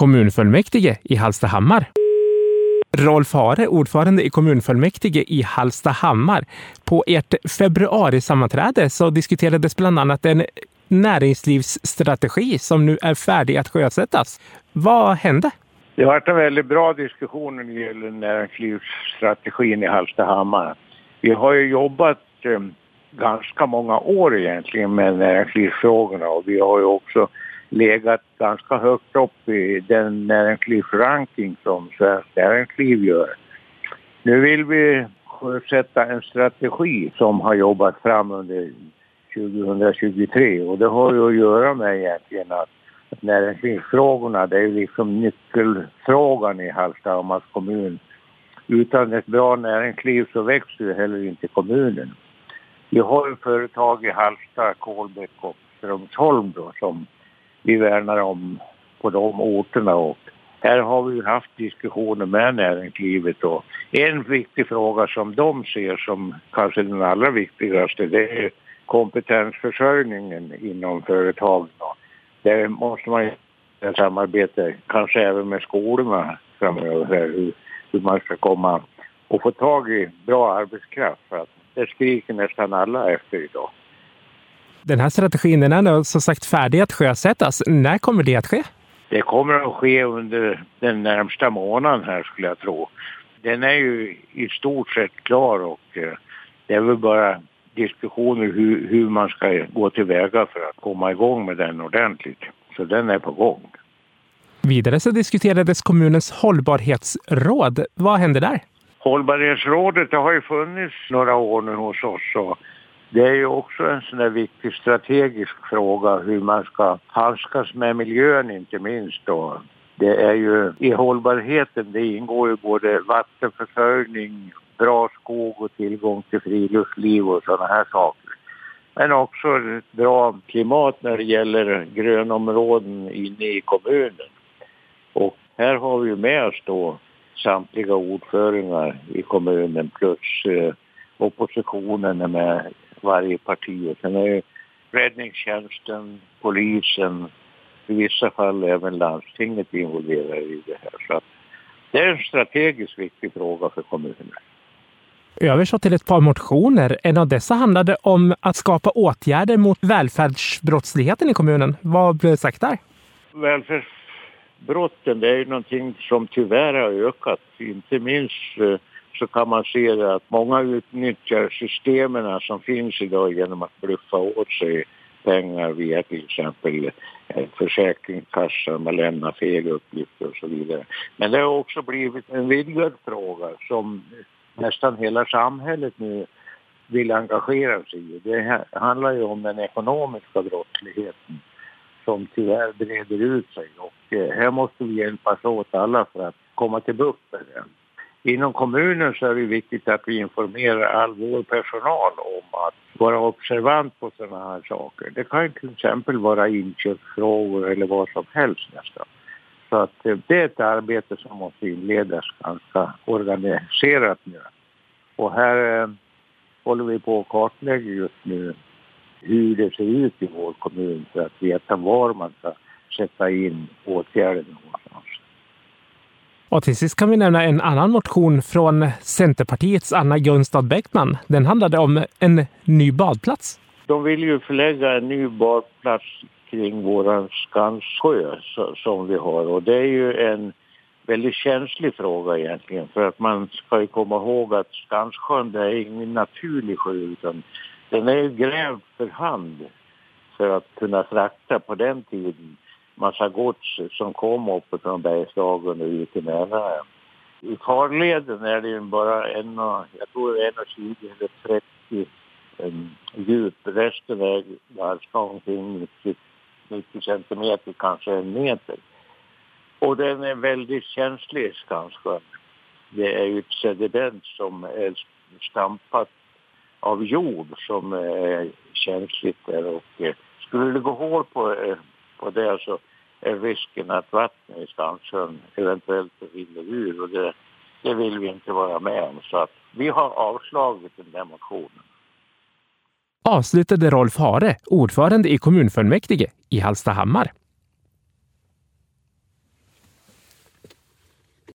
kommunfullmäktige i Hallstahammar. Rolf Hare, ordförande i kommunfullmäktige i Hallstahammar. På ert februarisammanträde så diskuterades bland annat en näringslivsstrategi som nu är färdig att sjösättas. Vad hände? Det har varit en väldigt bra diskussion när det gäller näringslivsstrategin i Hallstahammar. Vi har ju jobbat eh, ganska många år egentligen med näringslivsfrågorna och vi har ju också legat ganska högt upp i den näringslivsranking som Svenskt Näringsliv gör. Nu vill vi sjösätta en strategi som har jobbat fram under 2023 och det har ju att göra med egentligen att näringslivsfrågorna det är liksom nyckelfrågan i Hallstahammars kommun. Utan ett bra näringsliv så växer ju heller inte kommunen. Vi har ju företag i Hallsta, Kolbäck och Strömsholm då som vi värnar om på de orterna och här har vi haft diskussioner med näringslivet och en viktig fråga som de ser som kanske den allra viktigaste det är kompetensförsörjningen inom företagen. Där måste man samarbeta, kanske även med skolorna framöver, hur, hur man ska komma och få tag i bra arbetskraft. För att det skriker nästan alla efter idag. Den här strategin den är som sagt färdig att sjösättas. När kommer det att ske? Det kommer att ske under den närmsta månaden här skulle jag tro. Den är ju i stort sett klar och eh, det är väl bara diskussioner hur, hur man ska gå tillväga för att komma igång med den ordentligt. Så den är på gång. Vidare så diskuterades kommunens hållbarhetsråd. Vad hände där? Hållbarhetsrådet det har ju funnits några år nu hos oss och det är ju också en sån där viktig strategisk fråga hur man ska handskas med miljön inte minst då. Det är ju i hållbarheten, det ingår ju både vattenförsörjning, bra skog och tillgång till friluftsliv och sådana här saker. Men också ett bra klimat när det gäller grönområden inne i kommunen. Och här har vi med oss då samtliga ordförande i kommunen plus eh, oppositionen är med varje parti. Sen är räddningstjänsten, polisen, i vissa fall även landstinget involverade i det här. Så det är en strategiskt viktig fråga för kommunen. Över så till ett par motioner. En av dessa handlade om att skapa åtgärder mot välfärdsbrottsligheten i kommunen. Vad blev sagt där? Välfärdsbrotten det är ju någonting som tyvärr har ökat. Inte minst eh, så kan man se att många utnyttjar systemen som finns idag genom att bluffa åt sig pengar via till exempel eh, Försäkringskassan, man lämnar fel uppgifter och så vidare. Men det har också blivit en vidgad fråga som nästan hela samhället nu vill engagera sig i. Det handlar ju om den ekonomiska brottsligheten som tyvärr breder ut sig och eh, här måste vi hjälpas åt alla för att komma till bukt med det. Inom kommunen så är det viktigt att vi informerar all vår personal om att vara observant på sådana här saker. Det kan till exempel vara inköpsfrågor eller vad som helst nästan. Så att eh, det är ett arbete som måste inledas ganska organiserat nu. Och här eh, håller vi på att kartlägga just nu hur det ser ut i vår kommun för att veta var man ska sätta in åtgärder. Och till sist kan vi nämna en annan motion från Centerpartiets Anna Gunstad Bäckman. Den handlade om en ny badplats. De vill ju förlägga en ny badplats kring våran Skanssjö som vi har och det är ju en väldigt känslig fråga egentligen för att man ska ju komma ihåg att Skanssjön det är ingen naturlig sjö utan den är ju grävd för hand för att kunna frakta på den tiden massa gods som kom upp från Bergslagen och ut i Mälaren. I farleden är det ju bara en, jag tror 1,20 eller 30 um, ehm, djup. Resten är ganska omkring 90, 90 centimeter, kanske en meter. Och den är väldigt känslig, Skansjön. Det är ju ett sediment som är stampat av jord som är känsligt där och eh, skulle det gå hål på, eh, på det så är risken att vattnet i Skansjön eventuellt rinner ur och det, det vill vi inte vara med om. Så att vi har avslagit den där motionen. Avslutade Rolf Hare, ordförande i kommunfullmäktige i Hallstahammar.